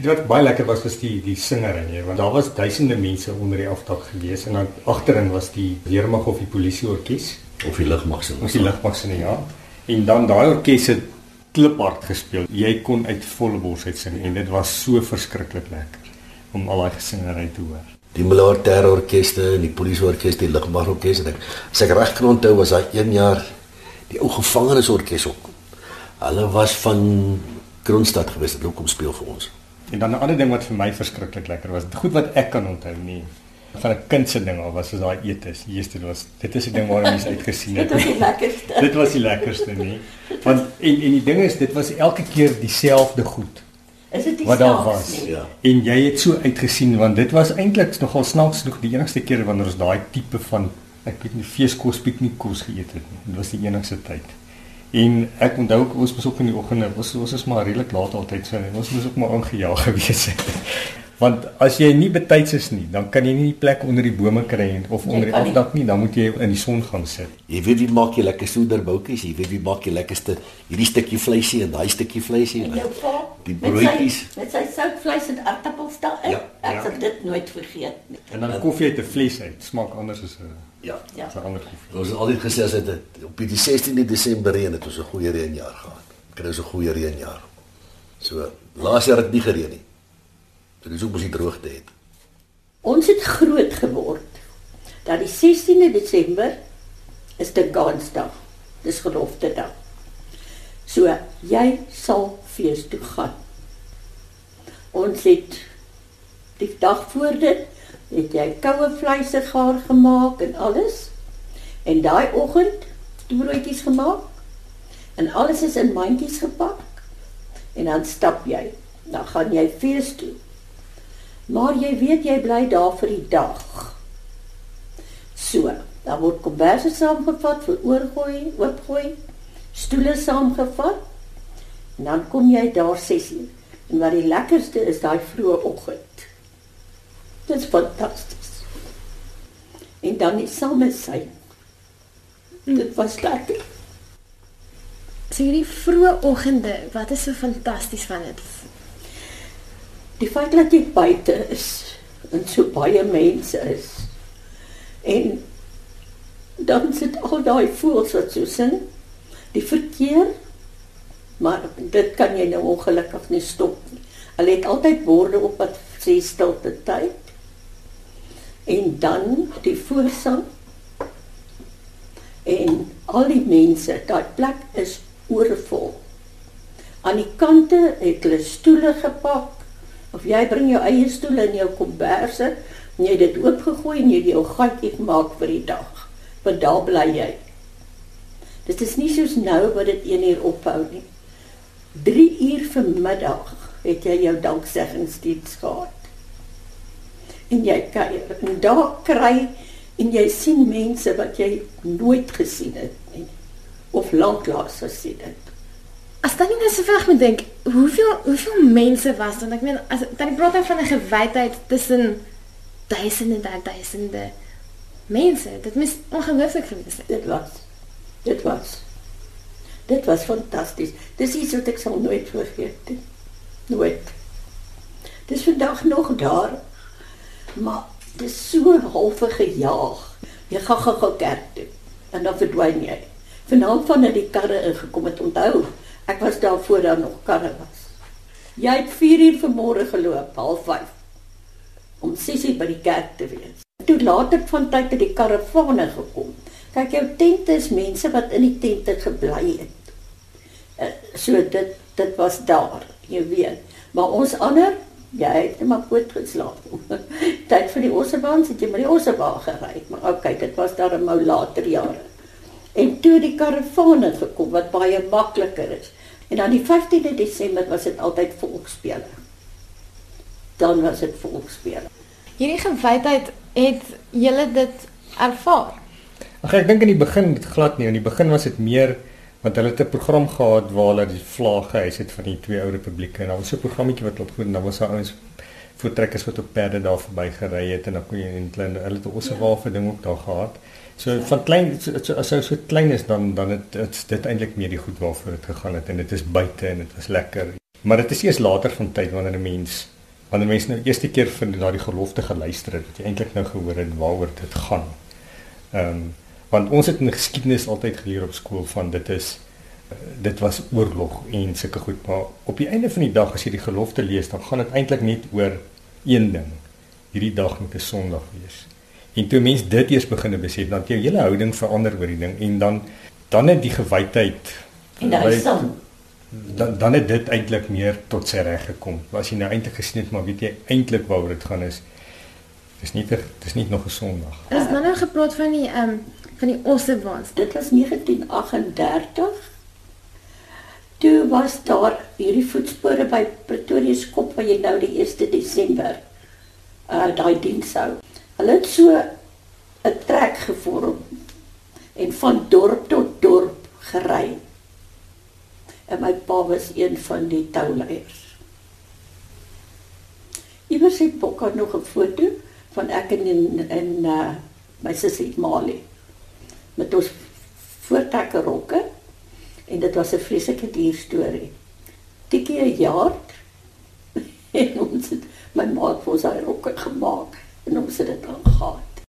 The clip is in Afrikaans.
Dit wat baie lekker was was die die singery, nee, want daar was duisende mense onder die aftak gewees en dan agterin was die weermag of die polisieorkes of die lugmag se. Of die lugmag se ja. En dan daai orkes het kliphard gespeel. Jy kon uit volle bors uit sing en dit was so verskriklik lekker om al daai gesingery te hoor. Die militêre orkeste en die polisieorkes, die lugmagorkes en ek as ek reg kan onthou was daai 1 jaar die ou gevangenisorkes ook. Hulle was van Kroonstad gewees, ook kom speel vir ons. En dan 'n ander ding wat vir my verskriklik lekker was, goed wat ek kan onthou nie van 'n kind se ding al was as daai etes. Eerste was dit is 'n ding waar mense uitgesien het. dit was die lekkerste. dit was die lekkerste nie. Want en en die ding is dit was elke keer dieselfde goed. Is dit wat daar was? Nie? Ja. En jy het so uitgesien want dit was eintlik nogal snaaks nog die enigste keer wanneer ons daai tipe van ek weet nie feeskos piknikkos geëet het nie. Dit was die enigste tyd. En ek onthou ons was ook in die oggende, ons ons is maar redelik laat altyd so en ons moes ook maar ingejaag gewees het. Want as jy nie betyds is nie, dan kan jy nie die plek onder die bome kry en of onder die afdak nie, dan moet jy in die son gaan sit. Jy weet wie maak jy lekker soederboutjies, jy weet wie maak jy lekkerste hierdie stukkie vleisie en daai stukkie vleisie. En jou pa die broodjies met sy soutvleis en aardappels daarin. Ja, ek ja. sal dit nooit vergeet nie. En dan koffie uit 'n vleis uit, smaak anders as 'n Ja. Ja. as 'n ander koffie. Ons het altyd gesê as dit op die 16de Desember reën het ons 'n goeie reënjaar gehad. Kry ons 'n goeie reënjaar. So, laas jaar het dit nie gereën nie. Dit is ook mos die droogte het. Ons het groot geword. Dat die 16de Desember is die Gansdag. Dis gelofte dag. So jy sal fees toe gaan. Ons het die dag voor dit het jy koue vleis gaar gemaak en alles. En daai oggend broodjies gemaak. En alles is in mandjies gepak. En dan stap jy. Dan gaan jy fees toe. Maar jy weet jy bly daar vir die dag. So, dan word komberse saamgevat vir oorgooi, oopgooi, stoele saamgevat. En dan kom jy daar 6 uur. En wat die lekkerste is daai vroeë oggend. Dit is fantasties. En dan die same sy. Dit was lekker. So hierdie vroeë oggende, wat is so fantasties van dit? Die feit dat jy buite is en so baie mense is. En dan sit al daai voëls wat so sing. Die verkeer maar dit kan jy nou ongelukkig nie stop nie. Hulle het altyd borde op wat sê stilte tyd. En dan die voorsang. En al die mense, daai plek is oorvol. Aan die kante het hulle stoele gepak of jy bring jou eie stoel in jou komberse en jy dit oopgegooi en jy jou gatjie gemaak vir die dag. Want daar bly jy. Dit is nie soos nou wat dit 1 uur ophou nie. 3 uur vanmiddag het jy jou dankseggingstiets gehad. En jy kuier en daar kry en jy sien mense wat jy nooit gesien het nie of lanklaas gesien het. As dan net so vinnig moet dink, hoeveel hoeveel mense was dan? Ek meen as dan praat dan van 'n gewydheid tussen duisende en duisende mense. Dit mis ongelooflik gewees het. Dit was dit was dit was fantasties. Dis iets wat ek sal nooit vergeet nie. Nooit. Dis vandag nog daar. Maar dis so halfe gejaag. Jy gaan gou-gou kerk toe en dan verdwyn jy. Vanaand van net die karre ingekom het onthou. Ek was daar voor daar nog karre was. Jy het 4 uur vanmôre geloop, half 5 om 6 uur by die kerk te wees. Toe later van tyd het die karavane gekom. Kyk jou tente is mense wat in die tente gebly het. Uh, so dit dit was daar, jy weet. Maar ons ander, jy het net maar goed geslaap. tyd vir die ossebaan het jy met die ossebaan gery, maar okay, dit was daar 'n mou later jare. En toe die karavane gekom wat baie makliker is. En dan die 15de Desember was dit altyd volksspele. Dan was dit volksspele. Hierdie gewydheid het julle dit ervaar. Ag ek dink in die begin dit glad nie, in die begin was dit meer want hulle het 'n program gehad waar hulle die vlae gehuis het van die twee ou republieke en dan was so 'n programmetjie wat loop goed en dan was daar ouens voetrekkers wat op perde daar verby gery het en dan kon jy in klein hulle het 'n ossewafe ding ook daar gehad. So van klein so, so, as jy so klein is dan dan het dit dit eintlik meer die goed waarvoor dit gegaan het en dit is buite en dit was lekker. Maar dit is eers later van tyd wanneer 'n mens wanneer mense nou eerste keer van daardie gelofte geluister het, wat jy eintlik nou gehoor het waaroor dit gaan. Ehm um, want ons het in geskiedenis altyd geleer op skool van dit is uh, dit was oorlog en sulke goed, maar op die einde van die dag as jy die gelofte lees, dan gaan dit eintlik net oor een ding. Hierdie dag moet 'n Sondag wees. En toe mense dit eers begine besef, dan jou hele houding verander oor die ding en dan dan net die gewydheid En hy staan dan dan het dit eintlik meer tot sy reg gekom. As jy nou eintlik gesien het maar weet jy eintlik waaroor dit gaan is dis nie dis nie nog 'n Sondag. Is dan nou gepraat van die ehm um, van die Ossewans. Dit was 1938. Toe was daar hierdie voetspore by Pretoria se kop waar jy nou die 1 Desember uh daai diens hou. Hulle het so 'n trek gevorm en van dorp tot dorp gery en my pa was een van die touleiers. Iewers het Bokka nog 'n foto van ek en in in uh, my sussie Mali met ons voortrekke rokke en dit was 'n vreeslike dier storie. Tikkie 'n jaar en ons het my ma het vir sy rokke gemaak en ons het dit aangegaan.